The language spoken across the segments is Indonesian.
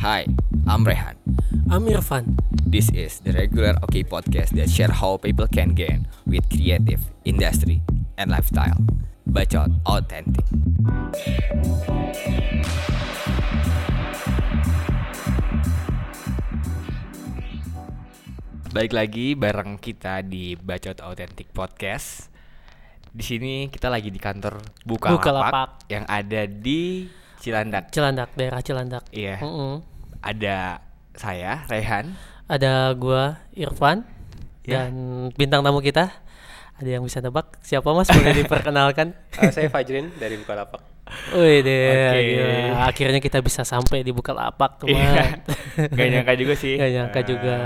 Hi, I'm Rehan. I'm Irfan. This is the regular OK podcast that share how people can gain with creative, industry, and lifestyle. Bacot authentic. Balik lagi bareng kita di Bacot Authentic Podcast. Di sini kita lagi di kantor Bukalapak, Bukalapak. yang ada di Cilandak. Cilandak, daerah Cilandak. Iya. Mm-mm. Ada saya Rehan. Ada gua Irfan Ya. dan bintang tamu kita. Ada yang bisa nebak siapa Mas? Boleh diperkenalkan? Eh, saya Fajrin dari Bukalapak. Wih deh, Oke. gila. akhirnya kita bisa sampai di Bukalapak Iya. teman. Gak nyangka juga sih. Gak nyangka eh, juga.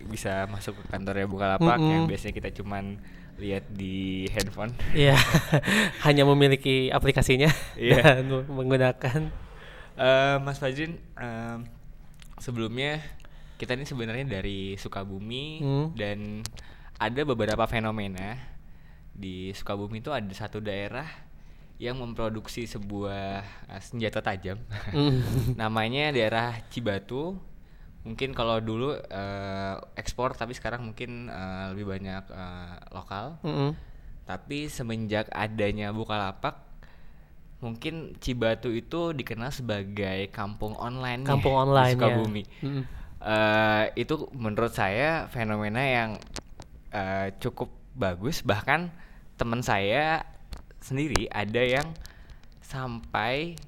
Bisa masuk ke kantornya Bukalapak yang Mm-mm. biasanya kita cuman lihat di handphone. Iya, hanya memiliki aplikasinya Iya. dan menggunakan. Eh, Mas Fajrin, em, sebelumnya kita ini sebenarnya dari Sukabumi Hmm. dan ada beberapa fenomena di Sukabumi itu ada satu daerah yang memproduksi sebuah eh, senjata tajam. Mm. Namanya daerah Cibatu. Mungkin kalau dulu eh, ekspor tapi sekarang mungkin eh, lebih banyak eh, lokal. Mm-mm. Tapi semenjak adanya Bukalapak mungkin Cibatu itu dikenal sebagai kampung online Kampung online ya. Sukabumi. Mm-mm. Eh, itu menurut saya fenomena yang eh, cukup bagus bahkan teman saya sendiri ada yang sampai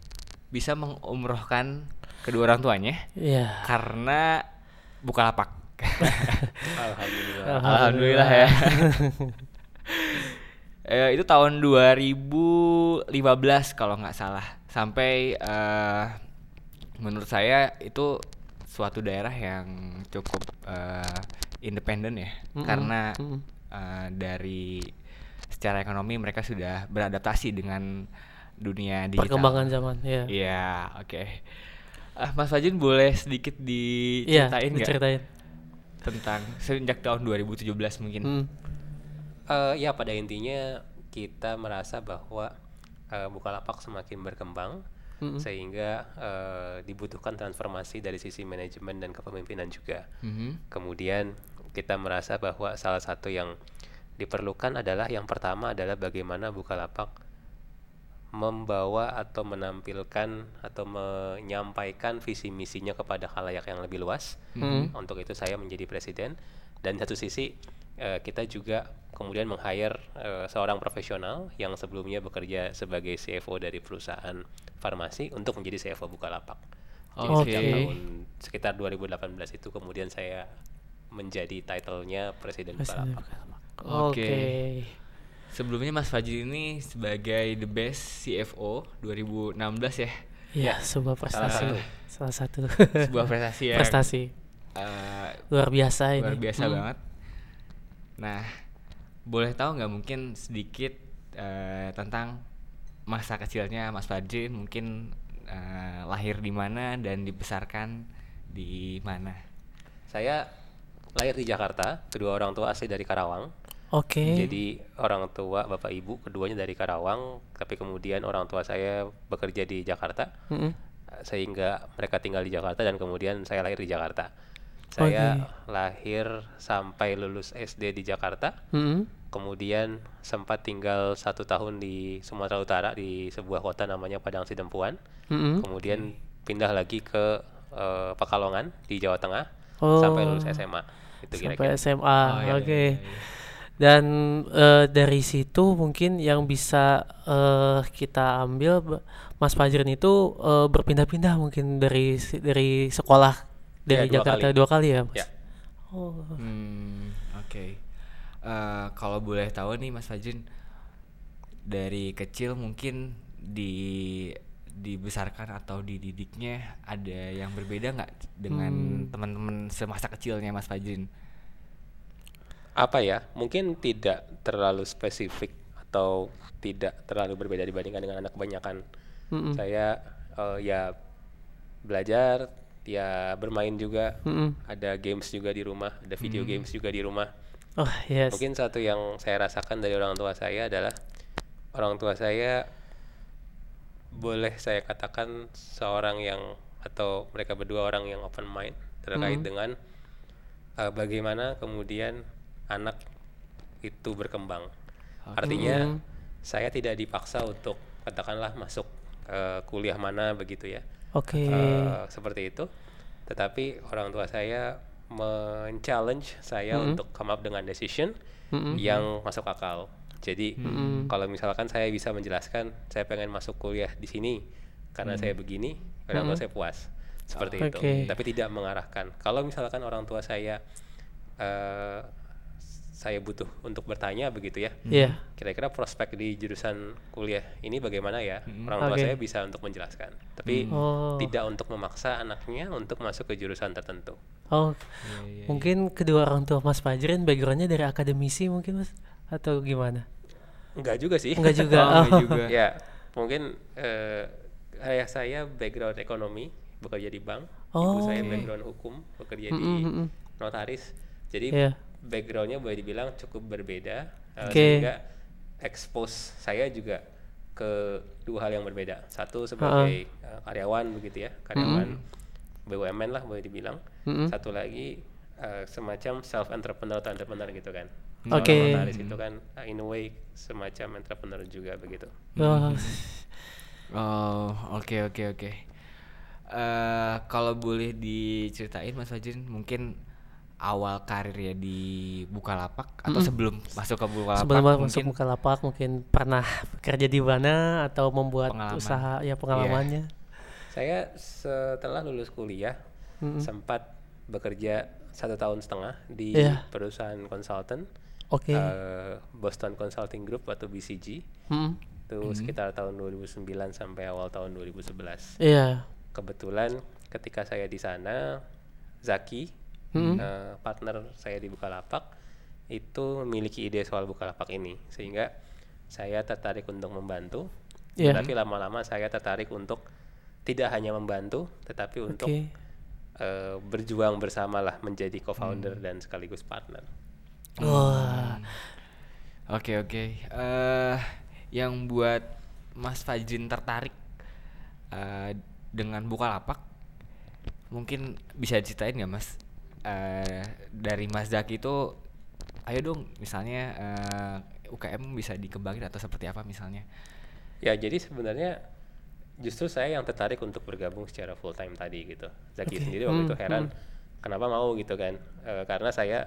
bisa mengumrohkan kedua orang tuanya Iya. karena Bukalapak. Alhamdulillah. Alhamdulillah ya. Eh, itu tahun 2015 kalau nggak salah. Sampai eh, menurut saya itu suatu daerah yang cukup eh, independen ya, Mm-mm, karena mm-mm. eh, dari secara ekonomi mereka sudah beradaptasi dengan dunia digital. Perkembangan zaman, ya. Iya, oke. Ah, Mas Fajin boleh sedikit Iya, diceritain nggak diceritain. tentang sejak tahun 2017 mungkin? Mm. Eh, ya pada intinya kita merasa bahwa eh, Bukalapak semakin berkembang Mm-mm. sehingga eh, dibutuhkan transformasi dari sisi manajemen dan kepemimpinan juga. Mhm. Kemudian kita merasa bahwa salah satu yang diperlukan adalah yang pertama adalah bagaimana Bukalapak membawa atau menampilkan atau menyampaikan visi misinya kepada khalayak yang lebih luas. Mm. Untuk itu saya menjadi presiden dan satu sisi eh, kita juga kemudian meng-hire eh, seorang profesional yang sebelumnya bekerja sebagai CFO dari perusahaan farmasi untuk menjadi CFO Bukalapak. Jadi Oke. sejak tahun sekitar 2018 itu kemudian saya menjadi title-nya presiden Bukalapak. Oke. Oke. Sebelumnya Mas Fajri ini sebagai the best CFO 2016 ya. Ya, sebuah salah prestasi. satu. Salah satu. Sebuah prestasi yang prestasi eh, luar biasa ini. luar biasa Hmm. banget. Nah, boleh tahu nggak mungkin sedikit eh, tentang masa kecilnya Mas Fajri mungkin eh, lahir di mana dan dibesarkan di mana? Saya lahir di Jakarta, kedua orang tua asli dari Karawang. Oke. Jadi orang tua bapak ibu keduanya dari Karawang, tapi kemudian orang tua saya bekerja di Jakarta. Mm-mm. sehingga mereka tinggal di Jakarta dan kemudian saya lahir di Jakarta. Saya lahir sampai lulus SD di Jakarta, Mm-mm. kemudian sempat tinggal satu tahun di Sumatera Utara di sebuah kota namanya Padang Sidempuan, Mm-mm. kemudian pindah lagi ke eh, Pekalongan di Jawa Tengah Oh. sampai lulus SMA. Itu Sampai kira-kira. SMA. Oh, iya, Oke. iya, iya. Dan eh, dari situ mungkin yang bisa eh, kita ambil Mas Fajrin itu eh, berpindah-pindah mungkin dari dari sekolah dari Ya, dua Jakarta kali. dua kali ya, Mas. Ya. Oh. Hmm, oke. Eh, kalau boleh tahu nih Mas Fajrin dari kecil mungkin di dibesarkan atau dididiknya ada yang berbeda nggak dengan Hmm. teman-teman semasa kecilnya Mas Fajrin? apa ya mungkin tidak terlalu spesifik atau tidak terlalu berbeda dibandingkan dengan anak kebanyakan Mm-mm. saya eh, ya belajar ya bermain juga Mm-mm. ada games juga di rumah ada video games juga di rumah Oh, yes. mungkin satu yang saya rasakan dari orang tua saya adalah orang tua saya boleh saya katakan seorang yang atau mereka berdua orang yang open mind terkait dengan uh, bagaimana kemudian anak itu berkembang. Artinya saya tidak dipaksa untuk katakanlah masuk uh, kuliah mana begitu ya. Oke. Uh, seperti itu. Tetapi orang tua saya men-challenge saya untuk come up dengan decision yang masuk akal. Jadi kalau misalkan saya bisa menjelaskan saya pengen masuk kuliah di sini karena saya begini, orang tua saya puas. Seperti itu. Oke. Tapi tidak mengarahkan. Kalau misalkan orang tua saya eh saya butuh untuk bertanya begitu ya. Iya. Kira-kira prospek di jurusan kuliah ini bagaimana ya? Orang tua Oke. saya bisa untuk menjelaskan. Tapi Oh. tidak untuk memaksa anaknya untuk masuk ke jurusan tertentu. Oh, Iya, mungkin kedua orang tua Mas Fajrin backgroundnya dari akademisi mungkin Mas atau gimana? Enggak juga sih. Enggak juga. Oh, Oh. enggak juga. ya, mungkin eh, ayah saya background ekonomi, bekerja di bank. Ibu Oh. saya background hukum, bekerja di Mm-mm. notaris. Jadi Iya. Backgroundnya boleh dibilang cukup berbeda, eh, Oke. sehingga expose saya juga ke dua hal yang berbeda. Satu sebagai eh, karyawan begitu ya, karyawan BUMN lah boleh dibilang. Mm-mm. Satu lagi eh, semacam self entrepreneur atau entrepreneur gitu kan. Oke. Seorang notaris itu kan eh, in a way semacam entrepreneur juga begitu. Oh, Oh, oke oke oke. Eh kalau boleh diceritain Mas Fajrin mungkin awal karirnya di Bukalapak atau sebelum masuk ke Bukalapak sebelum masuk mungkin Bukalapak mungkin pernah kerja di mana atau membuat Pengalaman. usaha ya pengalamannya. Saya setelah lulus kuliah sempat bekerja satu tahun setengah di Iya. perusahaan konsultan Oke. eh, Boston Consulting Group atau BCG Mm. itu sekitar tahun 2009 sampai awal tahun 2011. Iya. Kebetulan ketika saya di sana Zaki Hmm. eh, partner saya di Bukalapak itu memiliki ide soal Bukalapak ini sehingga saya tertarik untuk membantu Iya. tapi lama-lama saya tertarik untuk tidak hanya membantu tetapi untuk Oke. eh, berjuang bersama lah menjadi co-founder dan sekaligus partner. Wah. Oke oke. Eh yang buat Mas Fajrin tertarik eh dengan Bukalapak mungkin bisa ceritain nggak Mas? Eh dari Mas Zaki itu ayo dong misalnya eh, UKM bisa dikembangin atau seperti apa misalnya? Ya jadi sebenarnya justru saya yang tertarik untuk bergabung secara full time tadi gitu. Zaki Oke. sendiri waktu itu Hmm, heran kenapa mau gitu kan? Eh, karena saya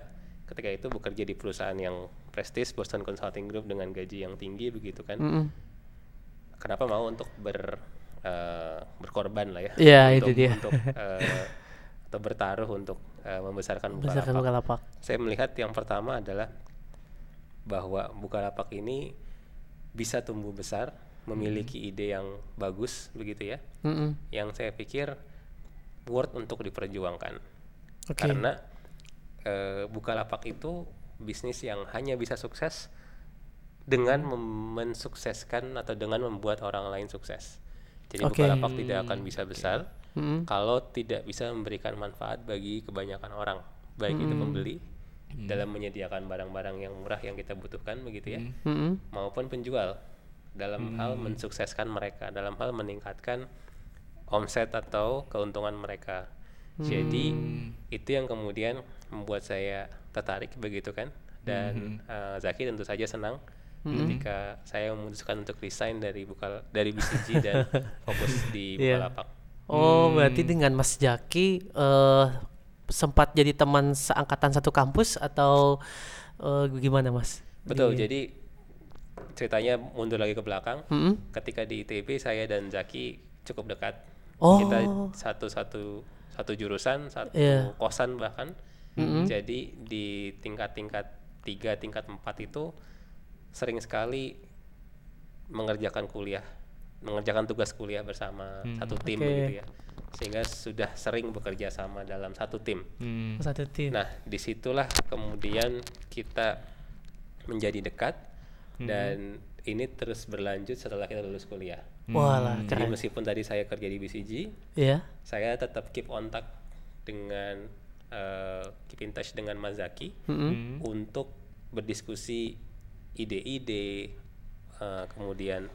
ketika itu bekerja di perusahaan yang prestis Boston Consulting Group dengan gaji yang tinggi begitu kan. Mm-mm. Kenapa mau untuk ber eh, berkorban lah ya? Iya, untuk, itu dia. Untuk eh, atau bertaruh untuk eh, membesarkan Besarkan Bukalapak. Bukalapak. Saya melihat yang pertama adalah bahwa Bukalapak ini bisa tumbuh besar, memiliki ide yang bagus begitu ya, Mm-mm. yang saya pikir worth untuk diperjuangkan. Oke. Karena eh, Bukalapak itu bisnis yang hanya bisa sukses dengan mensukseskan atau dengan membuat orang lain sukses. Jadi Oke. Bukalapak tidak akan bisa besar Mm-mm. kalau tidak bisa memberikan manfaat bagi kebanyakan orang, baik itu pembeli dalam menyediakan barang-barang yang murah yang kita butuhkan begitu ya, Mm-mm. maupun penjual dalam hal mensukseskan mereka, dalam hal meningkatkan omset atau keuntungan mereka. Jadi itu yang kemudian membuat saya tertarik begitu kan, dan eh, Zaki tentu saja senang ketika saya memutuskan untuk resign dari bukal dari BCG dan fokus di Iya. Bukalapak. Oh, berarti dengan Mas Jaki eh sempat jadi teman seangkatan satu kampus atau eh, gimana, Mas? Betul. Di- Jadi ceritanya mundur lagi ke belakang. Mm-mm. Ketika di ITB saya dan Zaki cukup dekat. Oh. Kita satu satu satu jurusan, satu Iya. kosan bahkan. Jadi di tingkat-tingkat tiga, tingkat empat itu sering sekali mengerjakan kuliah, mengerjakan tugas kuliah bersama satu tim Oke. begitu ya. Sehingga sudah sering bekerja sama dalam satu tim. Hmm. Satu tim. Nah, di situlah kemudian kita menjadi dekat dan ini terus berlanjut setelah kita lulus kuliah. Walah, Jadi keren. meskipun tadi saya kerja di BCG, Iya. saya tetap keep kontak dengan eh, keep in touch dengan Mas Zaki Mm-mm. untuk berdiskusi ide-ide, eh, kemudian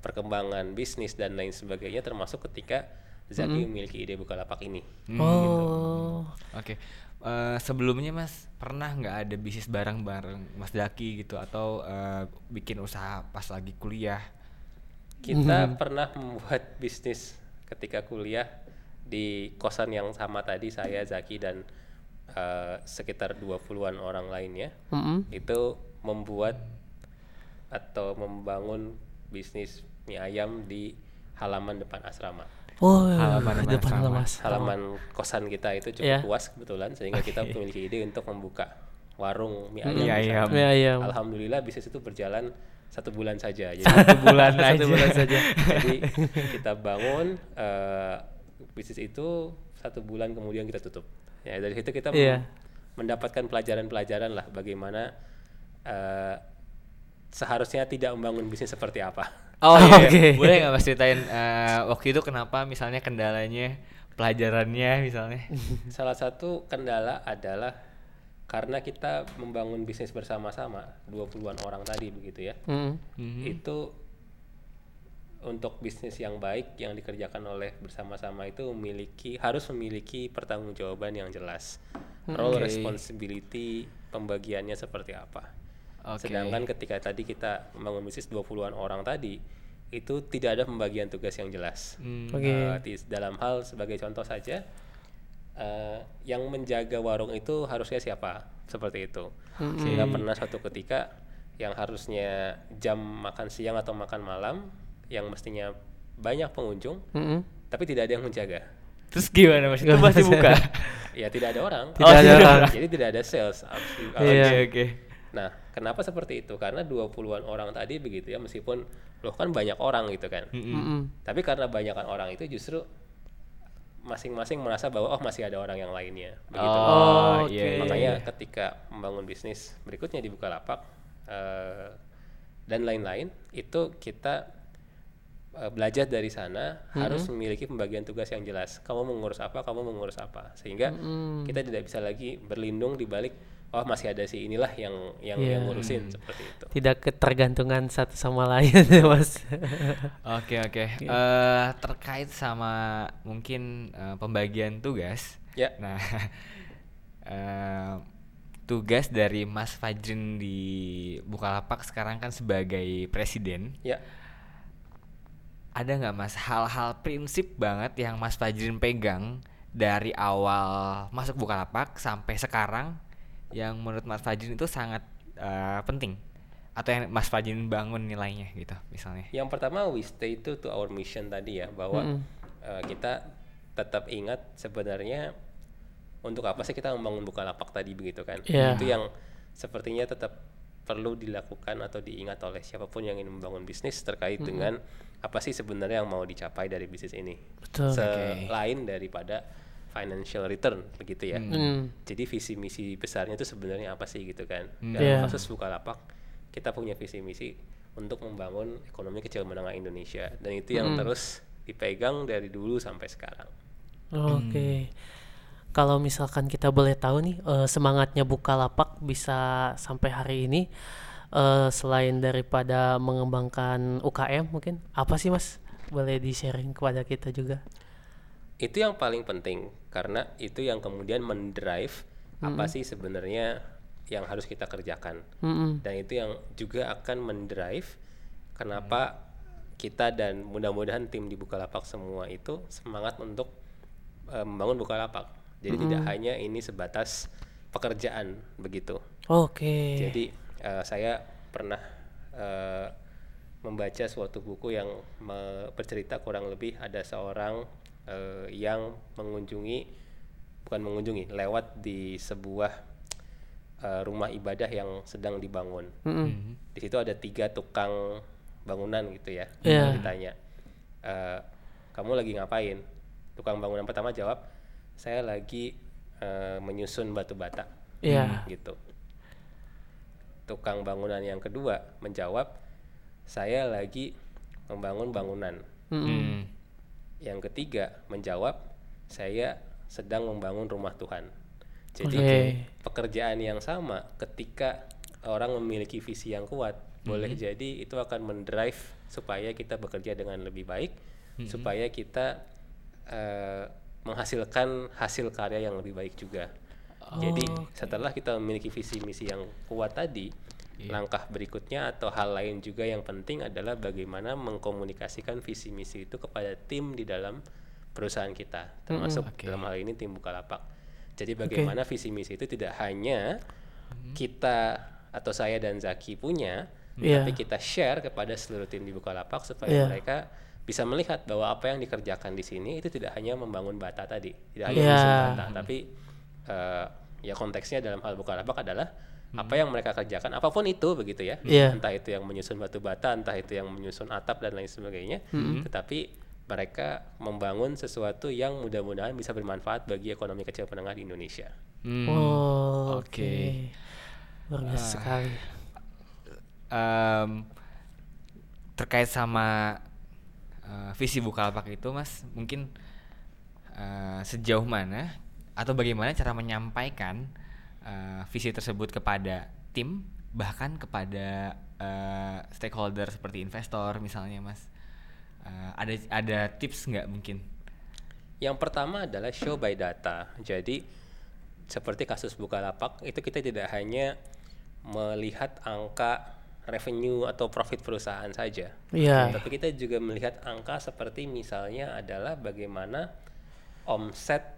perkembangan bisnis dan lain sebagainya, termasuk ketika Zaki memiliki ide Bukalapak ini. Oh. Oke. Eh, sebelumnya Mas pernah nggak ada bisnis bareng-bareng Mas Daki gitu atau eh, bikin usaha pas lagi kuliah? Kita pernah membuat bisnis ketika kuliah di kosan yang sama tadi saya Zaki dan eh, sekitar 20-an orang lainnya. Mm-mm. Itu membuat atau membangun bisnis mie ayam di halaman depan asrama. Oh, Halaman di depan asrama. mas. Halaman kosan kita itu cukup Iya. luas kebetulan sehingga kita memiliki ide untuk membuka warung mie ayam. Mie ayam. Mie ayam. Alhamdulillah bisnis itu berjalan satu bulan saja. Jadi, Satu bulan aja. Satu bulan saja. jadi kita bangun eh, bisnis itu satu bulan kemudian kita tutup. Ya dari situ kita Iya. mendapatkan pelajaran-pelajaran lah bagaimana eh, seharusnya tidak membangun bisnis seperti apa. Oh iya. Oke. Boleh nggak Mas ceritain eh, waktu itu kenapa misalnya kendalanya, pelajarannya misalnya? Salah satu kendala adalah karena kita membangun bisnis bersama-sama 20-an orang tadi begitu ya. Mm. Mhm. Itu untuk bisnis yang baik yang dikerjakan oleh bersama-sama itu memiliki harus memiliki pertanggungjawaban yang jelas. Role Oke. responsibility pembagiannya seperti apa. Oke. Sedangkan ketika tadi kita membangun bisnis 20-an orang tadi itu tidak ada pembagian tugas yang jelas. Hmm. Oke. Eh, di- dalam hal sebagai contoh saja eh, yang menjaga warung itu harusnya siapa seperti itu sehingga pernah suatu ketika yang harusnya jam makan siang atau makan malam yang mestinya banyak pengunjung Mm-mm. tapi tidak ada yang menjaga Terus gimana Mas? Itu masih Mas? buka? ya tidak ada orang Tidak ada orang. jadi tidak ada sales Iya. Oke oke. Nah kenapa seperti itu karena 20-an orang tadi begitu ya meskipun loh kan banyak orang gitu kan Mm-mm. Tapi karena banyakan orang itu justru masing-masing merasa bahwa oh masih ada orang yang lainnya. Begitu. Oh, iya, iya, Makanya iya. ketika membangun bisnis berikutnya di Bukalapak eh, dan lain-lain itu kita eh, belajar dari sana harus memiliki pembagian tugas yang jelas. Kamu mengurus apa, kamu mengurus apa. Sehingga kita tidak bisa lagi berlindung di balik oh masih ada si inilah yang yang Iya. yang ngurusin seperti itu. Tidak ketergantungan satu sama lain mas. Oke oke. Eh, terkait sama mungkin eh, pembagian tugas. Ya. Nah, eh, tugas dari Mas Fajrin di Bukalapak sekarang kan sebagai presiden. Ya. Ada nggak Mas hal-hal prinsip banget yang Mas Fajrin pegang dari awal masuk Bukalapak sampai sekarang yang menurut Mas Fajrin itu sangat eh, penting atau yang Mas Fajrin bangun nilainya gitu misalnya. Yang pertama we stay to to our mission tadi ya bahwa Mm-mm. eh, kita tetap ingat sebenarnya untuk apa sih kita membangun Bukalapak tadi begitu kan? Iya. Itu yang sepertinya tetap perlu dilakukan atau diingat oleh siapa pun yang ingin membangun bisnis terkait dengan apa sih sebenarnya yang mau dicapai dari bisnis ini. Betul. Selain daripada financial return begitu ya. Mm. Jadi visi misi besarnya itu sebenarnya apa sih gitu kan? Hmm. Dalam Iya. kasus Bukalapak kita punya visi misi untuk membangun ekonomi kecil menengah Indonesia dan itu yang terus dipegang dari dulu sampai sekarang. Oke. Kalau misalkan kita boleh tahu nih eh, semangatnya Bukalapak bisa sampai hari ini eh, selain daripada mengembangkan UKM mungkin apa sih Mas? Boleh di-sharing kepada kita juga. Itu yang paling penting karena itu yang kemudian mendrive apa sih sebenarnya yang harus kita kerjakan. Mm-mm. Dan itu yang juga akan mendrive kenapa kita dan mudah-mudahan tim di Bukalapak semua itu semangat untuk eh, membangun Bukalapak. Jadi tidak hanya ini sebatas pekerjaan begitu. Oke. Jadi eh, saya pernah eh, membaca suatu buku yang bercerita kurang lebih ada seorang eh, yang mengunjungi bukan mengunjungi lewat di sebuah eh, rumah ibadah yang sedang dibangun. Mm-mm. Di situ ada tiga tukang bangunan gitu ya. Iya. Ditanya, "Eh, kamu lagi ngapain? Tukang bangunan pertama jawab, saya lagi eh, menyusun batu bata Iya. gitu. Tukang bangunan yang kedua menjawab, saya lagi membangun bangunan. Mm-mm. Hmm. Yang ketiga menjawab, saya sedang membangun rumah Tuhan. Jadi Oke. pekerjaan yang sama ketika orang memiliki visi yang kuat, boleh jadi itu akan mendrive supaya kita bekerja dengan lebih baik, supaya kita eh, menghasilkan hasil karya yang lebih baik juga. Jadi setelah kita memiliki visi misi yang kuat tadi, langkah berikutnya atau hal lain juga yang penting adalah bagaimana mengkomunikasikan visi misi itu kepada tim di dalam perusahaan kita, termasuk Oke. dalam hal ini tim Bukalapak. Jadi bagaimana visi misi itu tidak hanya kita atau saya dan Zaki punya, Iya. tapi kita share kepada seluruh tim di Bukalapak supaya Iya. mereka bisa melihat bahwa apa yang dikerjakan di sini itu tidak hanya membangun bata tadi, tidak hanya Iya. menyusun bata, tapi eh, ya konteksnya dalam hal Bukalapak adalah apa yang mereka kerjakan, apa pun itu begitu ya, Iya. entah itu yang menyusun batu bata, entah itu yang menyusun atap dan lain sebagainya, tetapi mereka membangun sesuatu yang mudah-mudahan bisa bermanfaat bagi ekonomi kecil menengah di Indonesia. Hmm, Oh, oke. oke. Luar biasa sekali. Em, terkait sama eh, visi Bukalapak itu Mas, mungkin eh, sejauh mana atau bagaimana cara menyampaikan eh, visi tersebut kepada tim bahkan kepada eh, stakeholder seperti investor misalnya Mas. Eh, ada ada tips nggak mungkin? Yang pertama adalah show by data. Jadi seperti kasus Bukalapak itu kita tidak hanya melihat angka revenue atau profit perusahaan saja. Iya. Tapi kita juga melihat angka seperti misalnya adalah bagaimana omset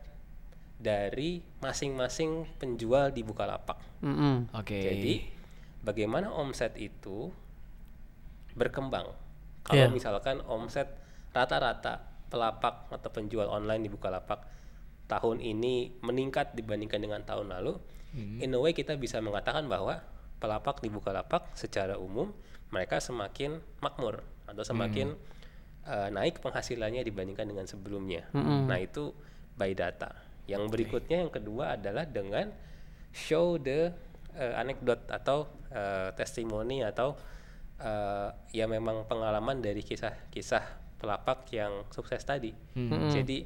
dari masing-masing penjual di Bukalapak. Mm-mm. Oke. Jadi bagaimana omset itu berkembang? Kalau Iya. misalkan omset rata-rata pelapak atau penjual online di Bukalapak tahun ini meningkat dibandingkan dengan tahun lalu, in a way kita bisa mengatakan bahwa pelapak di Bukalapak secara umum mereka semakin makmur atau semakin uh, naik penghasilannya dibandingkan dengan sebelumnya. Nah itu by data. Yang berikutnya yang kedua adalah dengan show the uh, anekdot atau uh, testimoni atau uh, ya memang pengalaman dari kisah-kisah pelapak yang sukses tadi. Jadi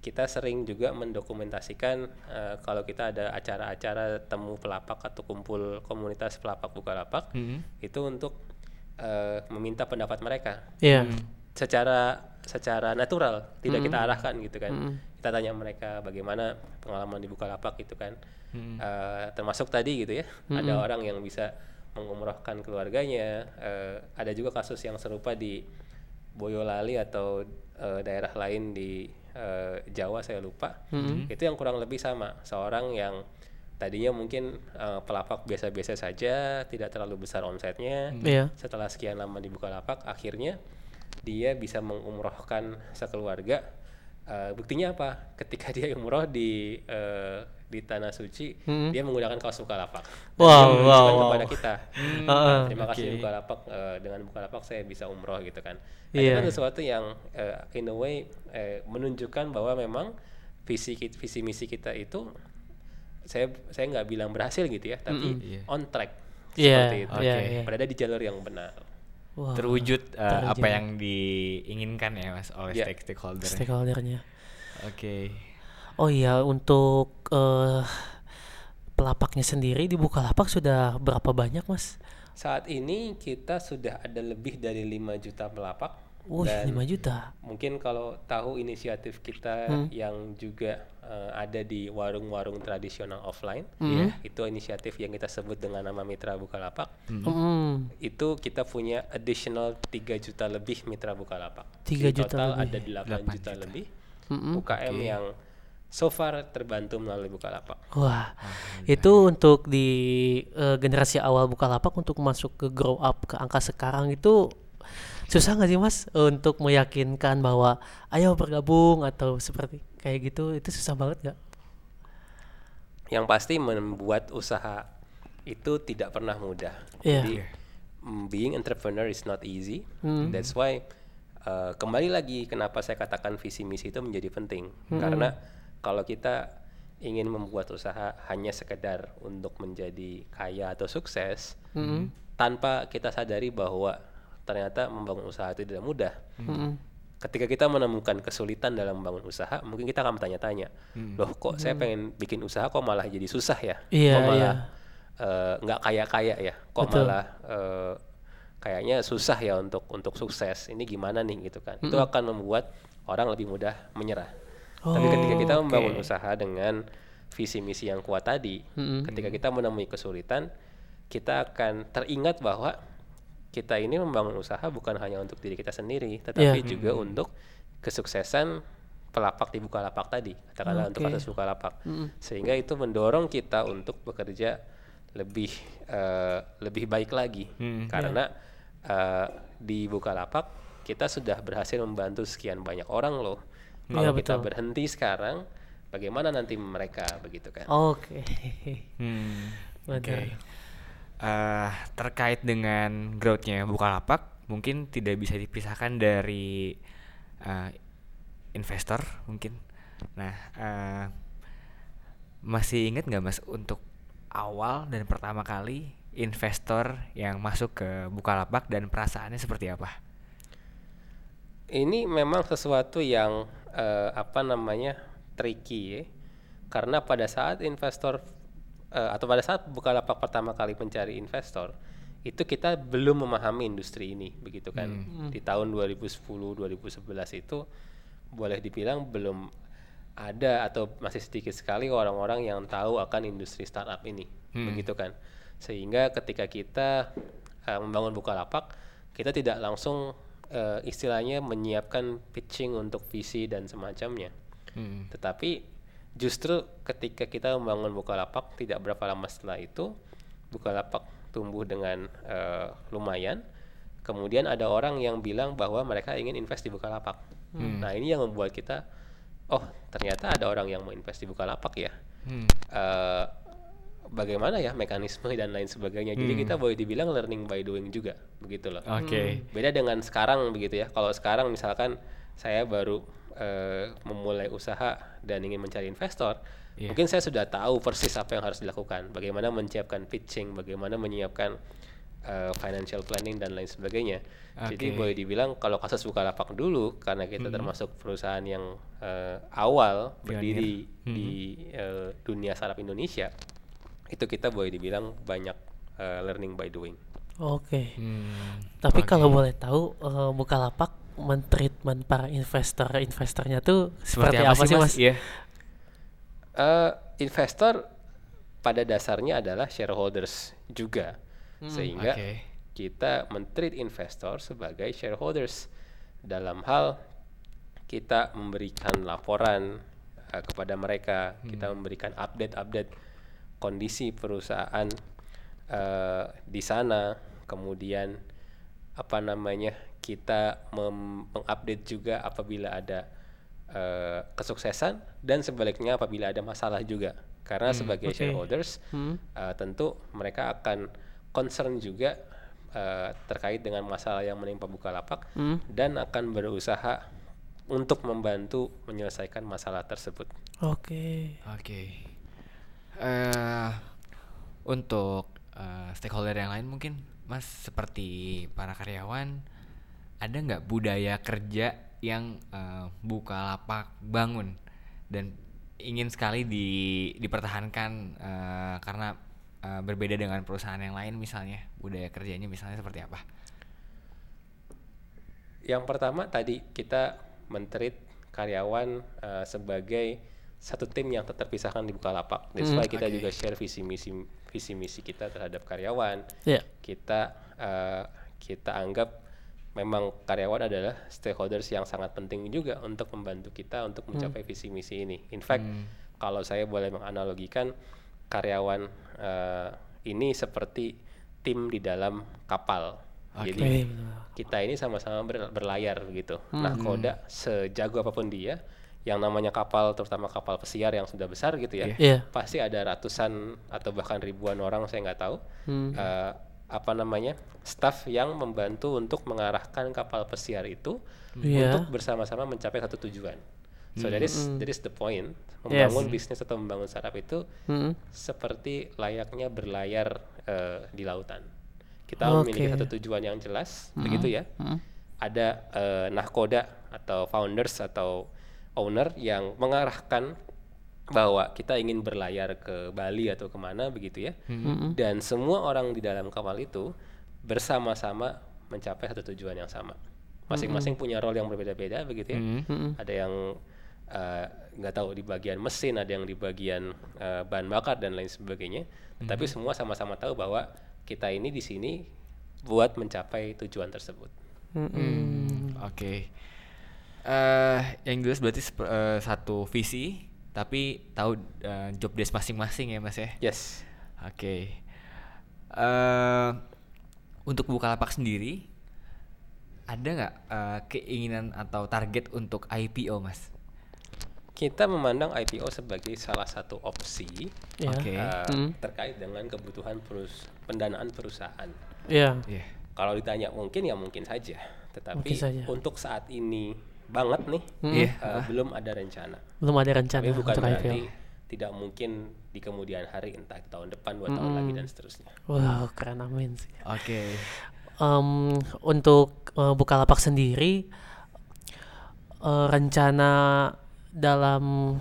kita sering juga mendokumentasikan uh, kalau kita ada acara-acara temu pelapak atau kumpul komunitas pelapak Bukalapak itu untuk uh, meminta pendapat mereka. Iya. secara secara natural tidak kita arahkan gitu kan. Kita tanya mereka bagaimana pengalaman di Bukalapak gitu kan. Eh, termasuk tadi gitu ya ada orang yang bisa mengumrohkan keluarganya. Eh, ada juga kasus yang serupa di Boyolali atau eh, daerah lain di eh, Jawa saya lupa. Itu yang kurang lebih sama seorang yang tadinya mungkin eh, pelapak biasa-biasa saja tidak terlalu besar omsetnya. Iya. setelah sekian lama di Bukalapak akhirnya dia bisa mengumrohkan sekeluarga Eh, buktinya apa ketika dia umroh di eh, di tanah suci dia menggunakan kaos Bukalapak Dan Wow, wow, wow. kepada kita Heeh. terima kasih oke. Bukalapak eh, dengan Bukalapak saya bisa umroh gitu kan nah, Iya. itu kan sesuatu yang eh, in a way eh, menunjukkan bahwa memang visi visi misi kita itu saya saya nggak bilang berhasil gitu ya tapi Iya. on track Iya, seperti itu Oke. iya. berada di jalur yang benar Wah, terwujud eh, terwujud. apa yang diinginkan ya Mas oleh stake stakeholder. stakeholdernya. Oke. Oh iya, untuk eh, pelapaknya sendiri di Bukalapak sudah berapa banyak, Mas? Saat ini kita sudah ada lebih dari 5 juta pelapak Dan 5 juta. mungkin kalau tahu inisiatif kita Hmm. yang juga eh, ada di warung-warung tradisional offline, Hmm. itu inisiatif yang kita sebut dengan nama Mitra Bukalapak. Hmm. Itu kita punya additional 3 juta lebih Mitra Bukalapak. 3 Jadi juta total lebih. ada 8, 8 juta, juta. lebih Mm-mm. UKM yang so far terbantu melalui Bukalapak. Wah, itu untuk di eh, generasi awal Bukalapak untuk masuk ke grow up ke angka sekarang itu susah nggak sih mas untuk meyakinkan bahwa ayo bergabung atau seperti kayak gitu itu susah banget nggak? Yang pasti membuat usaha itu tidak pernah mudah. Iya. Jadi mm, being entrepreneur is not easy. Hmm. That's why uh, kembali lagi kenapa saya katakan visi misi itu menjadi penting. Karena kalau kita ingin membuat usaha hanya sekedar untuk menjadi kaya atau sukses tanpa kita sadari bahwa ternyata membangun usaha itu tidak mudah. Mm-mm. Ketika kita menemukan kesulitan dalam membangun usaha, mungkin kita akan bertanya-tanya, loh kok saya pengen bikin usaha kok malah jadi susah ya? Iya, kok malah iya. eh, nggak kaya-kaya ya? Kok Betul. malah eh, kayaknya susah ya untuk untuk sukses? Ini gimana nih gitu kan? Itu akan membuat orang lebih mudah menyerah. Tapi ketika kita Oh, membangun usaha dengan visi misi yang kuat tadi, Mm-mm. ketika kita menemui kesulitan, kita akan teringat bahwa kita ini membangun usaha bukan hanya untuk diri kita sendiri, tetapi Iya. juga untuk kesuksesan pelapak di Bukalapak tadi, katakanlah untuk Oke. kasus Bukalapak. Sehingga itu mendorong kita untuk bekerja lebih eh, lebih baik lagi, Hmm. karena eh, di Bukalapak kita sudah berhasil membantu sekian banyak orang loh. Kalau Iya, kita betul. berhenti sekarang, bagaimana nanti mereka begitu kan? Oke. Hmm, Benar. Oke. Eh, terkait dengan growth-nya Bukalapak, mungkin tidak bisa dipisahkan dari eh, investor mungkin. Nah, eh, masih ingat nggak mas untuk awal dan pertama kali investor yang masuk ke Bukalapak dan perasaannya seperti apa? Ini memang sesuatu yang eh, apa namanya tricky ya, karena pada saat investor eh, atau pada saat Bukalapak pertama kali mencari investor, itu kita belum memahami industri ini, begitu kan? Di tahun 2010 2011 itu boleh dibilang belum ada atau masih sedikit sekali orang-orang yang tahu akan industri startup ini, begitu kan? Sehingga ketika kita eh, membangun Bukalapak, kita tidak langsung eh, istilahnya menyiapkan pitching untuk visi dan semacamnya. Hmm. Tetapi justru ketika kita membangun Bukalapak tidak berapa lama setelah itu Bukalapak tumbuh dengan eh, lumayan. Kemudian ada orang yang bilang bahwa mereka ingin invest di Bukalapak. Nah ini yang membuat kita, oh ternyata ada orang yang mau invest di Bukalapak ya. Hmm. Eh, bagaimana ya mekanisme dan lain sebagainya. Jadi kita boleh dibilang learning by doing juga, begitu loh. Oke. Beda dengan sekarang begitu ya. Kalau sekarang misalkan saya baru eh, memulai usaha dan ingin mencari investor, Iya. mungkin saya sudah tahu persis apa yang harus dilakukan. Bagaimana menyiapkan pitching, bagaimana menyiapkan eh, financial planning dan lain sebagainya. Jadi Oke. boleh dibilang kalau kasus Bukalapak dulu karena kita termasuk perusahaan yang eh, awal Pionir. berdiri di eh, dunia startup Indonesia, itu kita boleh dibilang banyak eh, learning by doing. Oke. Hmm. Tapi Oke. kalau boleh tahu eh, Bukalapak mentreatment para investor-investornya tuh seperti, apa, sih mas? Iya. Eh, investor pada dasarnya adalah shareholders juga, sehingga oke. kita mentreat investor sebagai shareholders dalam hal kita memberikan laporan eh, kepada mereka, kita memberikan update-update kondisi perusahaan eh, di sana, kemudian apa namanya kita mem- mengupdate juga apabila ada eh, kesuksesan dan sebaliknya apabila ada masalah juga karena sebagai oke. shareholders Hmm. eh, tentu mereka akan concern juga eh, terkait dengan masalah yang menimpa Bukalapak Hmm. dan akan berusaha untuk membantu menyelesaikan masalah tersebut. Oke. Oke. Eh untuk eh, stakeholder yang lain mungkin Mas seperti para karyawan ada nggak budaya kerja yang eh, Bukalapak bangun dan ingin sekali di dipertahankan eh, karena eh, berbeda dengan perusahaan yang lain misalnya budaya kerjanya misalnya seperti apa? Yang pertama tadi kita mentreat karyawan eh, sebagai satu tim yang tetap terpisahkan di Bukalapak. That's why kita oke. juga share visi misi visi misi kita terhadap karyawan. Ya. Kita eh, kita anggap memang karyawan adalah stakeholders yang sangat penting juga untuk membantu kita untuk mencapai visi misi ini. In fact, kalau saya boleh menganalogikan karyawan eh, ini seperti tim di dalam kapal. Jadi Oke, benar. kita ini sama-sama ber- berlayar gitu. Nah, koda sejago apa pun dia, yang namanya kapal, terutama kapal pesiar yang sudah besar gitu ya, Iya. Iya. pasti ada ratusan atau bahkan ribuan orang saya nggak tahu Hmm. eh, apa namanya staff yang membantu untuk mengarahkan kapal pesiar itu Iya. untuk bersama-sama mencapai satu tujuan. So that is that is the point. Yes. Membangun bisnis atau membangun startup itu Hmm. seperti layaknya berlayar eh, di lautan. Kita Oke. memiliki satu tujuan yang jelas, begitu ya. Hmm. Ada eh, nahkoda atau founders atau owner yang mengarahkan bahwa kita ingin berlayar ke Bali atau ke mana begitu ya. Dan semua orang di dalam kapal itu bersama-sama mencapai satu tujuan yang sama. Masing-masing punya role yang berbeda-beda begitu ya. Hmm. Hmm. Ada yang eh, nggak tahu di bagian mesin, ada yang di bagian eh, bahan bakar dan lain sebagainya. Tapi semua sama-sama tahu bahwa kita ini di sini buat mencapai tujuan tersebut. Hmm, Oke. Eh, yang jelas berarti eh, satu visi, tapi tahu eh, job desk masing-masing ya mas ya. Yes. Oke. Eh, untuk Bukalapak sendiri, ada nggak eh, keinginan atau target untuk IPO mas? Kita memandang IPO sebagai salah satu opsi Ya. Oke. eh, Hmm. terkait dengan kebutuhan perus pendanaan perusahaan. Iya. Iya. Kalau ditanya mungkin ya mungkin saja, tetapi Mungkin saja. untuk saat ini banget nih Iya. eh, belum ada rencana. Belum ada rencana Tapi bukan untuk berarti IPO. tidak mungkin di kemudian hari entah tahun depan, dua tahun lagi dan seterusnya. Wow, keren amin sih. Oke. Em, untuk eh, Bukalapak sendiri eh, rencana dalam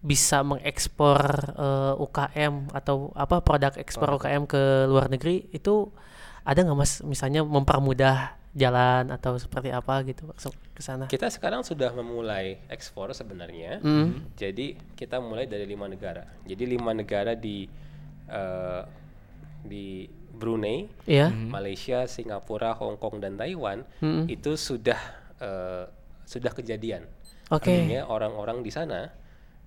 bisa mengekspor eh, UKM atau apa produk ekspor UKM ke luar negeri itu ada nggak mas misalnya mempermudah jalan atau seperti apa gitu masuk ke sana Kita sekarang sudah memulai ekspor sebenarnya. Hmm. Jadi kita mulai dari lima negara. Jadi lima negara di eh, di Brunei, Iya Malaysia, Singapura, Hong Kong dan Taiwan Mm-mm. itu sudah eh, sudah kejadian. Oke. Artinya orang-orang di sana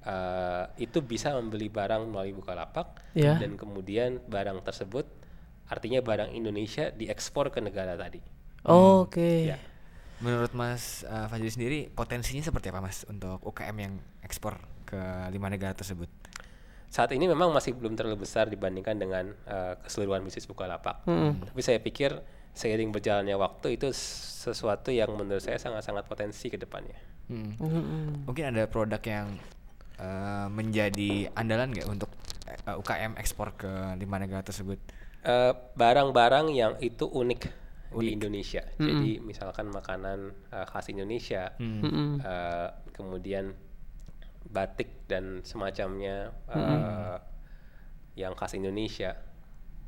eh, itu bisa membeli barang melalui Bukalapak Iya. dan kemudian barang tersebut artinya barang Indonesia diekspor ke negara tadi. Oke Ya. Menurut Mas eh, Fajri sendiri potensinya seperti apa Mas untuk UKM yang ekspor ke lima negara tersebut? Saat ini memang masih belum terlalu besar dibandingkan dengan eh, keseluruhan bisnis Bukalapak. Mm-mm. Tapi saya pikir seiring berjalannya waktu itu sesuatu yang menurut saya sangat-sangat potensi ke depannya. Hmm. Mm-mm. Mungkin ada produk yang eh, menjadi andalan nggak untuk eh, UKM ekspor ke lima negara tersebut? Eh, barang-barang yang itu unik, di Indonesia. Jadi misalkan makanan eh, khas Indonesia, Mm-mm. eh, kemudian batik dan semacamnya eh, yang khas Indonesia,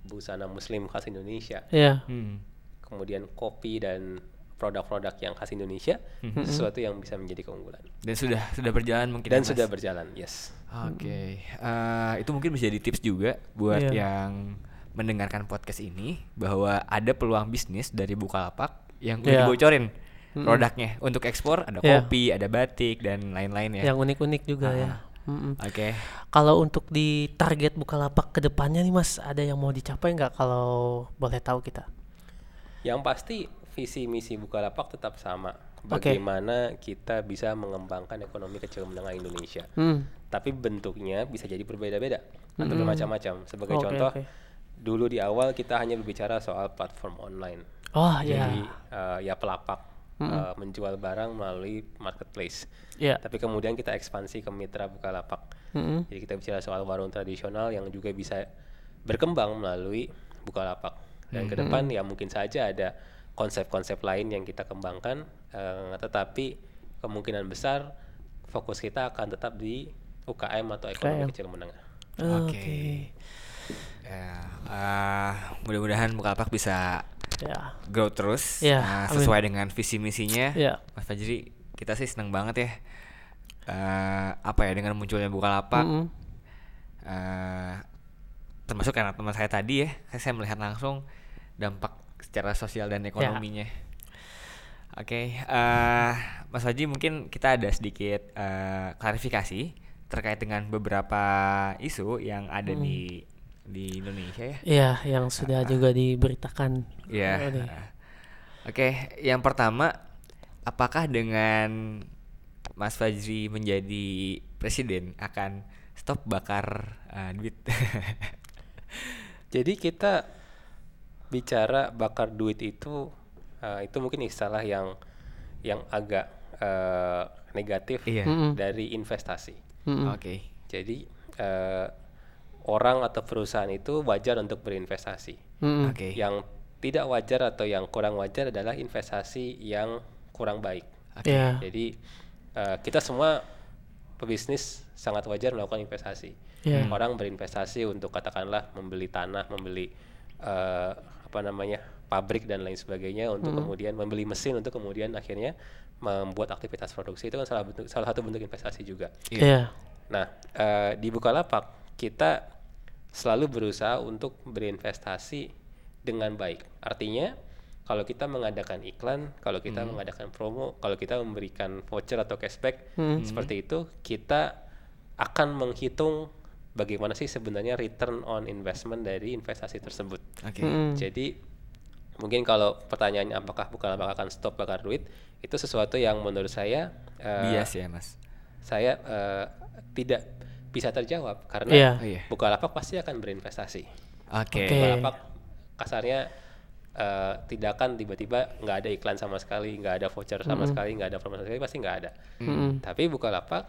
busana Muslim khas Indonesia, Iya Hmm. kemudian kopi dan produk-produk yang khas Indonesia, sesuatu yang bisa menjadi keunggulan. Dan sudah sudah berjalan mungkin Dan ya, Mas? sudah berjalan, yes. Oke, Eh, itu mungkin bisa jadi tips juga buat Iya. yang mendengarkan podcast ini bahwa ada peluang bisnis dari Bukalapak yang udah Iya. dibocorin produknya untuk ekspor ada Iya. kopi, ada batik dan lain-lain ya. yang unik-unik juga ya Ah. Mm-mm. Oke, Kalau untuk di target Bukalapak ke depannya nih Mas, ada yang mau dicapai nggak kalau boleh tahu kita? Yang pasti visi misi Bukalapak tetap sama. Bagaimana kita bisa mengembangkan ekonomi kecil menengah Indonesia. Hmm. Tapi bentuknya bisa jadi berbeda-beda atau bermacam-macam. Sebagai Oke, contoh, oke. Dulu di awal kita hanya berbicara soal platform online. Oh ya, Jadi eh, ya pelapak eh, menjual barang melalui marketplace. ya. Tapi kemudian kita ekspansi ke mitra Bukalapak. Mm-mm. Jadi kita bicara soal warung tradisional yang juga bisa berkembang melalui Bukalapak. Dan ke depan ya mungkin saja ada konsep-konsep lain yang kita kembangkan, eh, tetapi kemungkinan besar fokus kita akan tetap di UKM atau ekonomi UKM. kecil menengah. Oke. Ya, eh, mudah-mudahan Bukalapak bisa Ya. grow terus Iya, eh, amin. sesuai dengan visi misinya. Iya. Mas Fajri, kita sih seneng banget ya. Eh, apa ya dengan munculnya Bukalapak. Mm-mm. eh termasuk karena teman saya tadi ya, saya melihat langsung dampak secara sosial dan ekonominya. Oke, eh Mas Haji mungkin kita ada sedikit eh, klarifikasi terkait dengan beberapa isu yang ada di di Indonesia ya. Iya, yang sudah juga diberitakan. Iya. Nih. Oke, yang pertama, apakah dengan Mas Fajri menjadi presiden akan stop bakar eh, duit? Jadi kita bicara bakar duit itu eh, itu mungkin istilah yang yang agak eh, negatif Iya. Mm-mm. dari investasi. Mm-mm. Oke. Jadi eh, orang atau perusahaan itu wajar untuk berinvestasi. Mm-mm. Oke. Yang tidak wajar atau yang kurang wajar adalah investasi yang kurang baik. Oke. Iya. Jadi eh, kita semua pebisnis sangat wajar melakukan investasi. Iya. Orang berinvestasi untuk katakanlah membeli tanah, membeli eh, apa namanya pabrik dan lain sebagainya untuk kemudian membeli mesin untuk kemudian akhirnya membuat aktivitas produksi itu kan salah bentuk salah satu bentuk investasi juga. Iya. Nah, eh, di Bukalapak kita selalu berusaha untuk berinvestasi dengan baik. Artinya, kalau kita mengadakan iklan, kalau kita mengadakan promo, kalau kita memberikan voucher atau cashback seperti itu, kita akan menghitung bagaimana sih sebenarnya return on investment dari investasi tersebut. Oke. Mm-mm. Jadi mungkin kalau pertanyaannya apakah Bukalapak akan stop bakar duit, itu sesuatu yang menurut saya eh, Bias ya, Mas. saya eh, tidak bisa terjawab karena Iya. Oh, iya. Bukalapak pasti akan berinvestasi. Oke. Oke. Bukalapak kasarnya eh, tidak akan tiba-tiba nggak ada iklan sama sekali, nggak ada voucher sama sekali, nggak ada promo sama sekali pasti nggak ada. Mm-mm. Tapi Bukalapak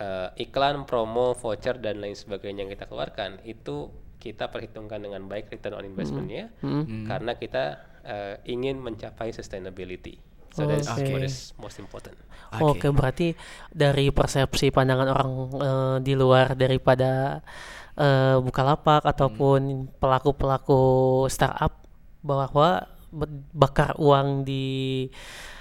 eh, iklan, promo, voucher dan lain sebagainya yang kita keluarkan itu kita perhitungkan dengan baik return on investmentnya Mm-mm. karena kita eh, ingin mencapai sustainability. So that's Oke. what is most important. Oke, berarti dari persepsi pandangan orang eh, di luar daripada eh, Bukalapak ataupun pelaku-pelaku startup bahwa bakar uang di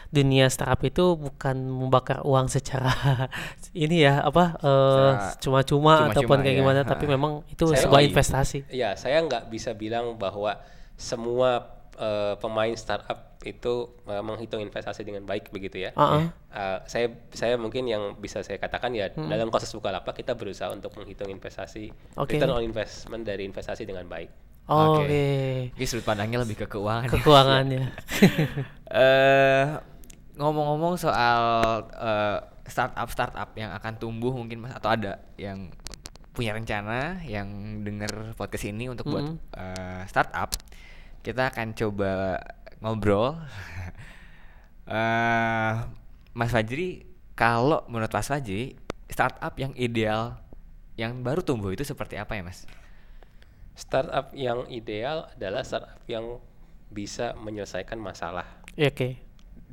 dunia startup itu bukan membakar uang secara ini ya apa eh, Secara cuma-cuma cuma-cuma, ataupun kayak ya. gimana Ha. tapi memang itu Saya- sebuah iya. investasi. Ya, saya nggak bisa bilang bahwa semua eh, pemain startup itu eh, menghitung investasi dengan baik begitu ya. Uh-uh. Eh, saya saya mungkin yang bisa saya katakan ya dalam kasus Bukalapak kita berusaha untuk menghitung investasi Oke. return on investment dari investasi dengan baik. Oke. Oke. Ini sudut pandangnya lebih ke keuangan. Ke ya. keuangannya. Eh ngomong-ngomong soal eh, startup startup yang akan tumbuh mungkin mas atau ada yang punya rencana yang denger podcast ini untuk buat Mm. eh, startup, kita akan coba ngobrol. eh mas Fajri, kalau menurut Mas Fajri startup yang ideal yang baru tumbuh itu seperti apa ya mas? Startup yang ideal adalah startup yang bisa menyelesaikan masalah Ya, Oke.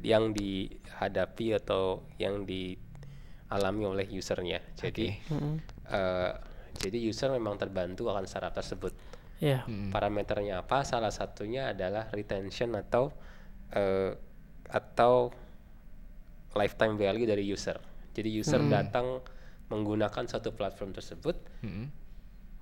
yang dihadapi atau yang dialami oleh usernya. Jadi Mm-mm. eh, jadi user memang terbantu akan startup tersebut. Ya. Mm. Parameternya apa? Salah satunya adalah retention atau eh, atau lifetime value dari user. Jadi user datang menggunakan satu platform tersebut, Mm-mm.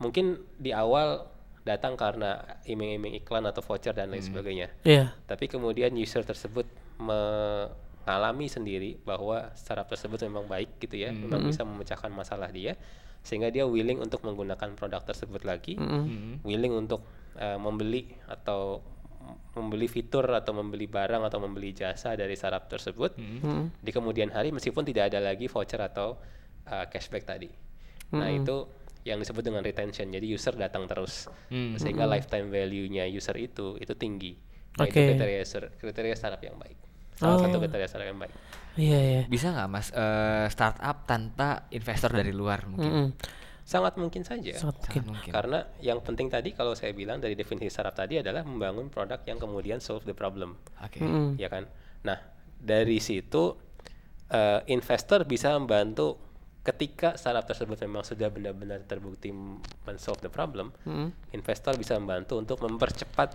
mungkin di awal datang karena iming-iming iklan atau voucher dan lain sebagainya. Iya. Tapi kemudian user tersebut mengalami sendiri bahwa startup tersebut memang baik gitu ya, memang bisa memecahkan masalah dia, sehingga dia willing untuk menggunakan produk tersebut lagi, Mm-mm. Mm-mm. willing untuk eh, membeli atau membeli fitur atau membeli barang atau membeli jasa dari startup tersebut Mm-mm. di kemudian hari meskipun tidak ada lagi voucher atau uh, cashback tadi. Nah Mm-mm. itu yang disebut dengan retention. Jadi user datang terus Mm. sehingga lifetime value-nya user itu itu tinggi. Nah, itu Oke. kriteria user- kriteria startup yang baik. Salah satu Oh. kriteria startup yang baik. Iya, iya. Bisa nggak mas eh, startup tanpa investor dari luar mungkin? Mm-mm. Sangat mungkin saja. Sangat mungkin. Sangat mungkin. Karena yang penting tadi kalau saya bilang dari definisi startup tadi adalah membangun produk yang kemudian solve the problem. Oke. Mm-mm. ya kan. Nah dari situ eh, investor bisa membantu ketika startup tersebut memang sudah benar-benar terbukti men-solve the problem, Mm-mm. investor bisa membantu untuk mempercepat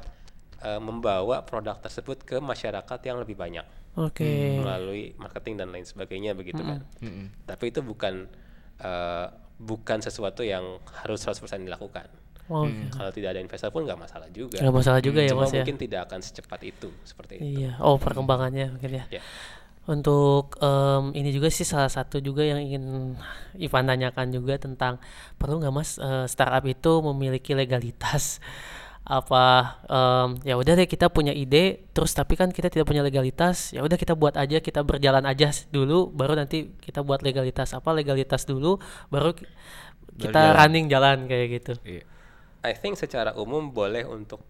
eh, membawa produk tersebut ke masyarakat yang lebih banyak Oke. melalui marketing dan lain sebagainya begitu kan. Mm-mm. Tapi itu bukan eh, bukan sesuatu yang harus 100% dilakukan. Oke. Kalau tidak ada investor pun nggak masalah juga. Nggak masalah juga ya Cuma mas ya. mungkin tidak akan secepat itu seperti itu. Iya. Oh perkembangannya mungkin ya. Ya. Untuk em, ini juga sih salah satu juga yang ingin Ivan tanyakan juga tentang perlu nggak mas eh, startup itu memiliki legalitas apa em, ya udah deh kita punya ide terus tapi kan kita tidak punya legalitas ya udah kita buat aja kita berjalan aja dulu baru nanti kita buat legalitas apa legalitas dulu baru ki- kita jalan. running jalan kayak gitu Iya. I think secara umum boleh untuk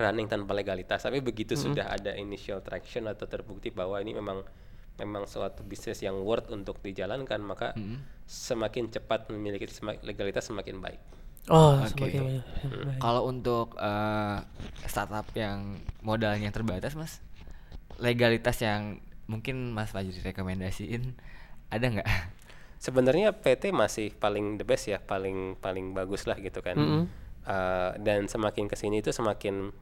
running tanpa legalitas, tapi begitu sudah ada initial traction atau terbukti bahwa ini memang memang suatu bisnis yang worth untuk dijalankan, maka semakin cepat memiliki legalitas semakin baik. Oh Oke. semakin banyak. Baik. Kalau untuk eh, startup yang modalnya terbatas, Mas, legalitas yang mungkin Mas Fajri rekomendasiin ada nggak? Sebenarnya PT masih paling the best ya, paling paling bagus lah gitu kan. Mm-mm. Uh, dan semakin ke sini itu semakin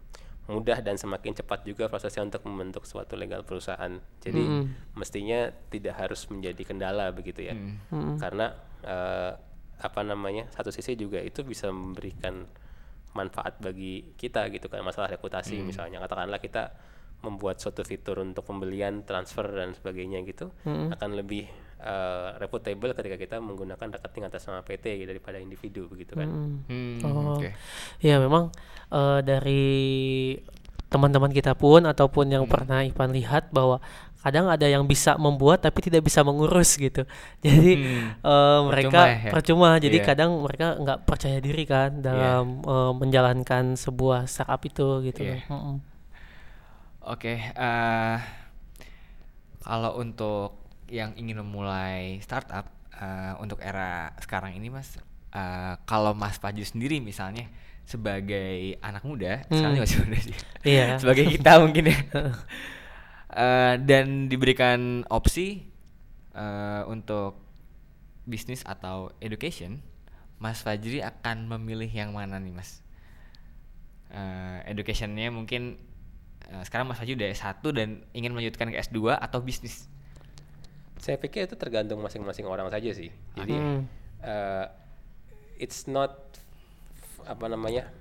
mudah dan semakin cepat juga prosesnya untuk membentuk suatu legal perusahaan. Jadi mestinya tidak harus menjadi kendala begitu ya, karena eh, apa namanya satu sisi juga itu bisa memberikan manfaat bagi kita gitu kan masalah reputasi misalnya. Katakanlah kita membuat suatu fitur untuk pembelian transfer dan sebagainya gitu akan lebih eh, reputable ketika kita menggunakan rekening atas nama PT gitu, daripada individu begitu kan. Hmm, Oh, oke. ya memang eh, dari teman-teman kita pun ataupun yang pernah Ipan lihat bahwa kadang ada yang bisa membuat tapi tidak bisa mengurus gitu. Jadi Hmm. eh, mereka Percuma ya? percuma. Jadi Iya. kadang mereka nggak percaya diri kan dalam eh, menjalankan sebuah startup itu gitu. Iya. Mm-mm. Oke, eh, kalau untuk yang ingin memulai startup eh, untuk era sekarang ini, Mas, eh, kalau Mas Paju sendiri misalnya sebagai anak muda, sekarang Hmm. masih muda sih, Iya. sebagai kita mungkin ya, Eh, dan diberikan opsi eh, untuk bisnis atau education, Mas Fajri akan memilih yang mana nih, Mas? Eh, educationnya mungkin eh, sekarang Mas Fajri udah S1 dan ingin melanjutkan ke S2 atau bisnis. Saya pikir itu tergantung masing-masing orang saja sih. Jadi Hmm. eh, it's not apa namanya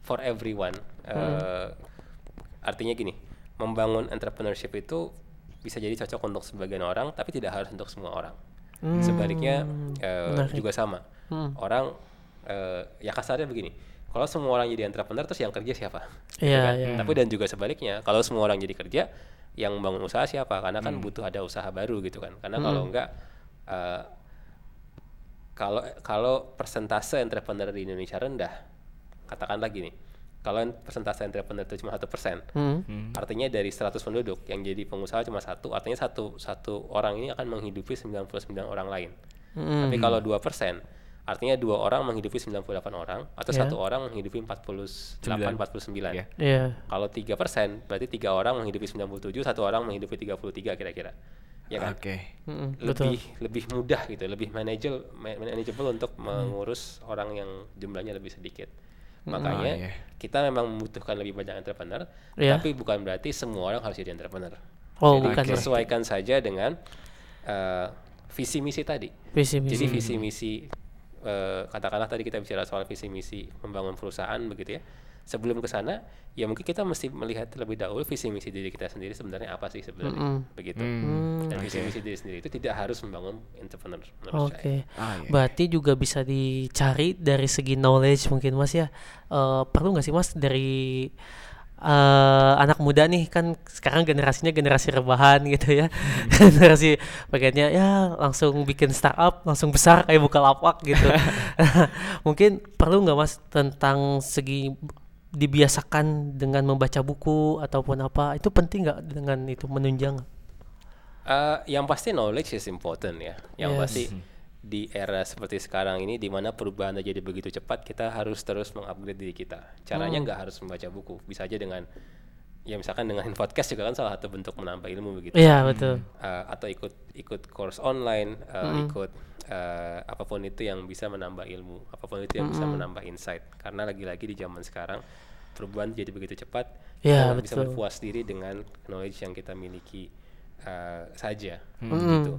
for everyone. Eh, Artinya gini, membangun entrepreneurship itu bisa jadi cocok untuk sebagian orang, tapi tidak harus untuk semua orang. Sebaliknya eh, menarik. juga sama. Orang eh, ya kasarnya begini. Kalau semua orang jadi entrepreneur terus yang kerja siapa? Iya, kan? iya. Tapi dan juga sebaliknya, kalau semua orang jadi kerja, yang bangun usaha siapa? Karena kan butuh ada usaha baru gitu kan. Karena kalau enggak eh, kalau kalau persentase entrepreneur di Indonesia rendah, katakanlah gini, kalau persentase entrepreneur itu cuma satu persen, Hmm. artinya dari 100 penduduk yang jadi pengusaha cuma satu, artinya satu satu orang ini akan menghidupi 99 orang lain. Hmm. Tapi kalau dua persen, artinya dua orang menghidupi 98 orang, atau Ya. satu orang menghidupi 48, 49. Iya. Iya. Kalau tiga persen, berarti tiga orang menghidupi 97, satu orang menghidupi 33 kira-kira. Ya kan? Oke. Mm-mm, betul. lebih lebih mudah gitu, lebih manageable ma- manageable untuk mengurus orang yang jumlahnya lebih sedikit. Makanya Oh, iya. kita memang membutuhkan lebih banyak entrepreneur, Iya. tapi bukan berarti semua orang harus jadi entrepreneur. Oh, jadi bukan sesuaikan saja dengan eh, visi misi tadi. Visi misi. Jadi visi misi eh, katakanlah tadi kita bicara soal visi misi membangun perusahaan begitu ya. Sebelum ke sana, ya mungkin kita mesti melihat terlebih dahulu visi misi diri kita sendiri sebenarnya apa sih sebenarnya begitu. Hmm, Dan visi misi diri sendiri itu tidak harus membangun entrepreneur Oke. saya. Ah, iya. Berarti juga bisa dicari dari segi knowledge mungkin Mas ya. Eh, perlu nggak sih Mas dari eh, anak muda nih kan sekarang generasinya generasi rebahan gitu ya. generasi bagiannya ya langsung bikin startup langsung besar kayak buka lapak gitu. mungkin perlu nggak Mas tentang segi dibiasakan dengan membaca buku ataupun apa itu penting nggak dengan itu menunjang? Eh, yang pasti knowledge is important ya. Yang Yes. pasti di era seperti sekarang ini di mana perubahan jadi begitu cepat, kita harus terus mengupgrade diri kita. Caranya nggak harus membaca buku, bisa aja dengan ya misalkan dengan podcast juga kan salah satu bentuk menambah ilmu begitu. Iya betul. Eh, atau ikut ikut course online, eh, ikut eh, apa pun itu yang bisa menambah ilmu, apa pun itu yang bisa menambah insight. Karena lagi-lagi di zaman sekarang perubahan jadi begitu cepat, Ya, kita nggak bisa betul. berpuas diri dengan knowledge yang kita miliki eh, saja, Hmm. gitu.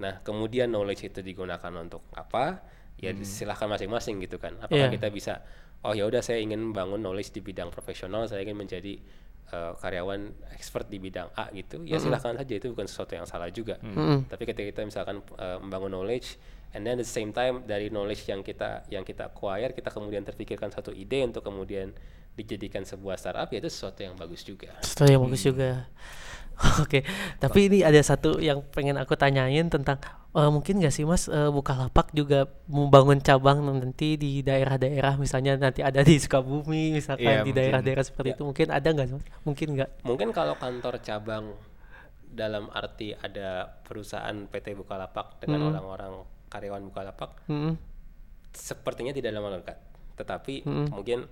Nah, kemudian knowledge itu digunakan untuk apa? Ya silahkan masing-masing gitu kan. Apakah Iya. kita bisa, oh ya udah saya ingin membangun knowledge di bidang profesional, saya ingin menjadi eh, karyawan expert di bidang A gitu. Ya silahkan saja itu bukan sesuatu yang salah juga. Tapi ketika kita misalkan eh, membangun knowledge, and then at the same time dari knowledge yang kita yang kita acquire, kita kemudian terpikirkan satu ide untuk kemudian dijadikan sebuah startup, ya itu sesuatu yang bagus juga. Sesuatu yang bagus juga. Oke, tapi ini ada satu yang pengen aku tanyain tentang eh, mungkin nggak sih Mas eh, Bukalapak juga membangun cabang nanti di daerah-daerah misalnya nanti ada di Sukabumi misalkan Iya, di daerah-daerah seperti itu mungkin ada nggak Mas? Mungkin nggak? Mungkin kalau kantor cabang dalam arti ada perusahaan PT Bukalapak dengan orang-orang karyawan Bukalapak, Mm-mm. sepertinya tidak lama dekat. Tetapi mungkin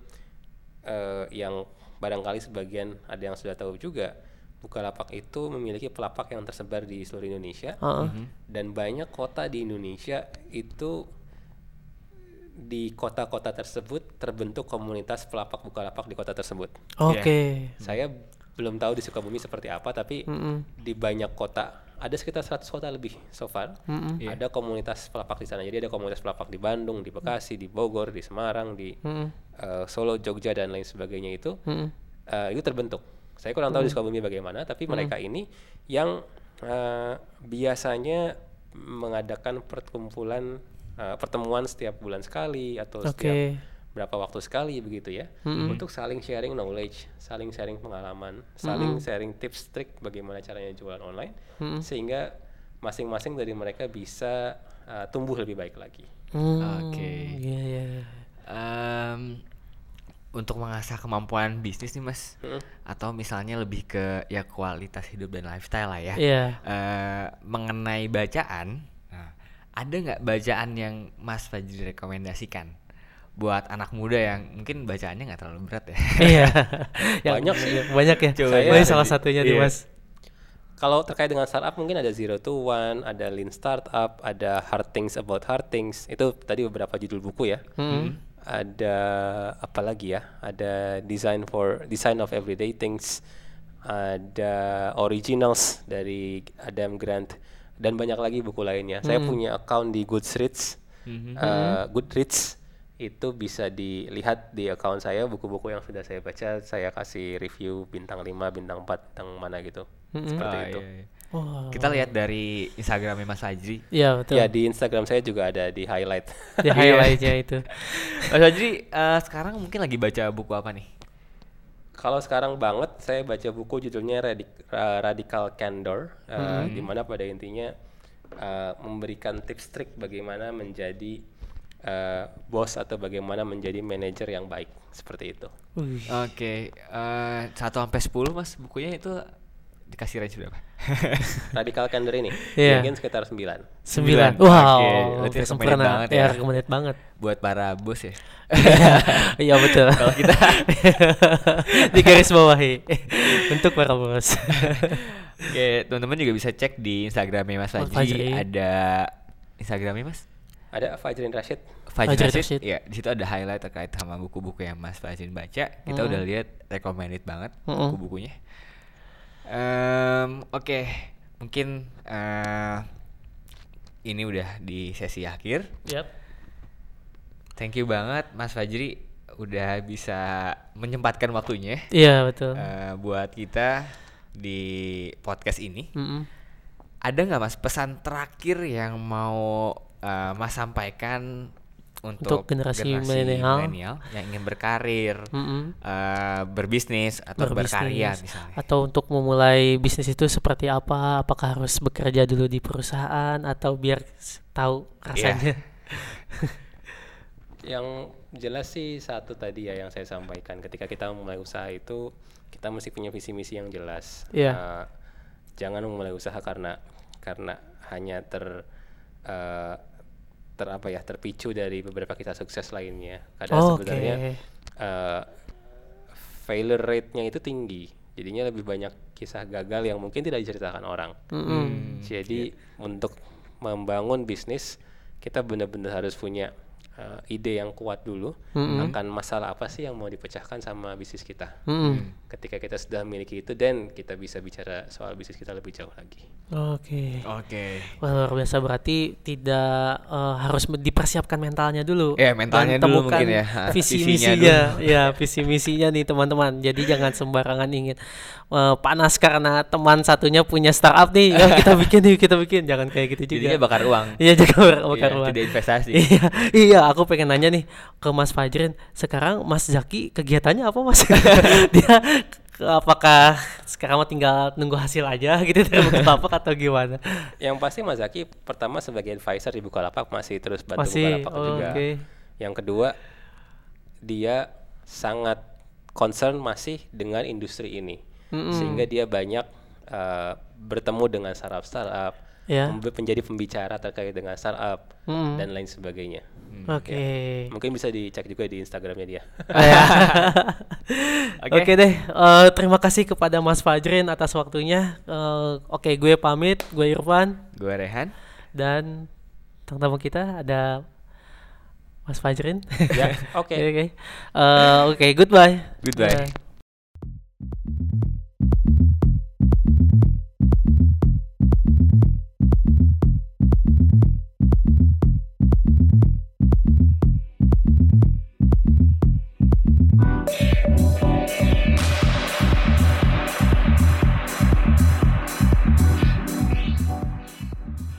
eh, yang barangkali sebagian ada yang sudah tahu juga, Bukalapak itu memiliki pelapak yang tersebar di seluruh Indonesia Heeh. dan banyak kota di Indonesia itu di kota-kota tersebut terbentuk komunitas pelapak bukalapak di kota tersebut. Oke. Saya belum tahu di Sukabumi seperti apa, tapi Mm-mm. di banyak kota ada sekitar 100 kota lebih so far. Mm-mm. Iya. Ada komunitas pelapak di sana. Jadi ada komunitas pelapak di Bandung, di Bekasi, di Bogor, di Semarang, di Mm-mm. eh, Solo, Jogja dan lain sebagainya itu Mm-mm. eh, itu terbentuk. Saya kurang tahu di Sukabumi bagaimana, tapi mereka ini yang eh, biasanya mengadakan perkumpulan eh, pertemuan setiap bulan sekali atau Oke. setiap berapa waktu sekali begitu ya untuk saling sharing knowledge, saling sharing pengalaman, saling sharing tips trik bagaimana caranya jualan online sehingga masing-masing dari mereka bisa eh, tumbuh lebih baik lagi. Hmm, Oke. Iya, iya, iya. Em, untuk mengasah kemampuan bisnis nih mas, Mm. atau misalnya lebih ke ya kualitas hidup dan lifestyle lah ya. Iya. Eh, mengenai bacaan, nah, ada nggak bacaan yang Mas Fajri rekomendasikan buat anak muda yang mungkin bacaannya nggak terlalu berat ya? Iya. Yang- Banyak sih. Banyak ya. Coba Saya ya. salah satunya nih, Iya. Mas. Kalau terkait dengan startup mungkin ada Zero to One, ada Lean Startup, ada Hard Things About Hard Things. Itu tadi beberapa judul buku ya. Hmm. Ada apa lagi ya? Ada Design for Design of Everyday Things. Ada Originals dari Adam Grant dan banyak lagi buku lainnya. Saya punya account di Goodreads. Eh, Goodreads itu bisa dilihat di account saya buku-buku yang sudah saya baca saya kasih review bintang 5, bintang 4, bintang mana gitu. Seperti Oh, itu. iya, iya. Wah. Kita lihat dari Instagramnya Mas Fajri. Iya, betul. Ya di Instagram saya juga ada di highlight. Di highlightnya itu. Mas Fajri eh, sekarang mungkin lagi baca buku apa nih? Kalau sekarang banget saya baca buku judulnya Radic- Ra- Radical Candor, uh, di mana pada intinya uh, memberikan tips trik bagaimana menjadi uh, bos atau bagaimana menjadi manajer yang baik seperti itu. Oke, eh, 1 sampai 10 Mas bukunya itu dikasih range berapa? Radical Candor ini Iya. mungkin sekitar 9 Sembilan. Sembilan. Wow, Oke, berarti sempurna. banget ya, ya. recommended banget. Buat para bos ya. Iya betul. Kalau kita di garis bawahi untuk para bos. Oke, teman-teman juga bisa cek di Instagramnya Mas Fajri. Fajri. Ada Instagramnya Mas? Ada Fajrin Rashid. Fajri Fajri Rashid. Rashid. Ya, di situ ada highlight terkait sama buku-buku yang Mas Fajri baca. Kita udah lihat recommended banget Mm-mm. buku-bukunya. Em, Oke, mungkin eh, ini udah di sesi akhir. Yap. Thank you banget Mas Fajri udah bisa menyempatkan waktunya Iya betul. eh, buat kita di podcast ini. Mm-mm. Ada nggak mas pesan terakhir yang mau eh, mas sampaikan untuk, Untuk generasi milenial. milenial yang ingin berkarir, Mm-mm. eh, berbisnis atau berkarya Berbisnis. misalnya? Atau untuk memulai bisnis itu seperti apa? Apakah harus bekerja dulu di perusahaan atau biar tahu rasanya? Yang jelas sih satu tadi ya yang saya sampaikan ketika kita memulai usaha itu kita mesti punya visi misi yang jelas. Iya. Eh, jangan memulai usaha karena karena hanya ter eh, ter apa ya terpicu dari beberapa kisah sukses lainnya. Kadang Oke. sebenarnya eh, failure rate-nya itu tinggi. Jadinya lebih banyak kisah gagal yang mungkin tidak diceritakan orang. Mm-mm. Jadi untuk membangun bisnis kita benar-benar harus punya uh, ide yang kuat dulu akan masalah apa sih yang mau dipecahkan sama bisnis kita. Mm-mm. Ketika kita sudah memiliki itu, dan kita bisa bicara soal bisnis kita lebih jauh lagi. Oke. Oke. Wah, luar biasa berarti tidak eh, harus dipersiapkan mentalnya dulu. Ya, mentalnya Dan dulu mungkin ya. Visi misinya, ya visi misinya nih teman-teman. Jadi jangan sembarangan ingin eh, panas karena teman satunya punya startup nih. Ya kita bikin nih, kita bikin. Jangan kayak gitu juga. Jadinya bakar uang. Iya jaga bakar bakar Iya, uang. tidak investasi. iya, iya, aku pengen nanya nih ke Mas Fajrin. Sekarang Mas Zaki kegiatannya apa Mas? Dia apakah sekarang mau tinggal nunggu hasil aja gitu dari Bukalapak atau gimana? Yang pasti Mas Zaki pertama sebagai advisor di Bukalapak masih terus bantu Masih, Bukalapak oh, juga. oke. Yang kedua, dia sangat concern masih dengan industri ini, sehingga dia banyak uh, bertemu dengan startup-startup, Ya. membe- menjadi pembicara terkait dengan startup Mm. dan lain sebagainya. Oke. Mungkin bisa dicek juga di Instagramnya dia. Oh, ya. Oke. Oke deh, eh, terima kasih kepada Mas Fajrin atas waktunya. Eh, Oke, gue pamit, gue Irfan Gue Rehan. dan tamu kita ada Mas Fajrin. Ya, oke. Oke. Eh, Oke, goodbye. Goodbye. Eh,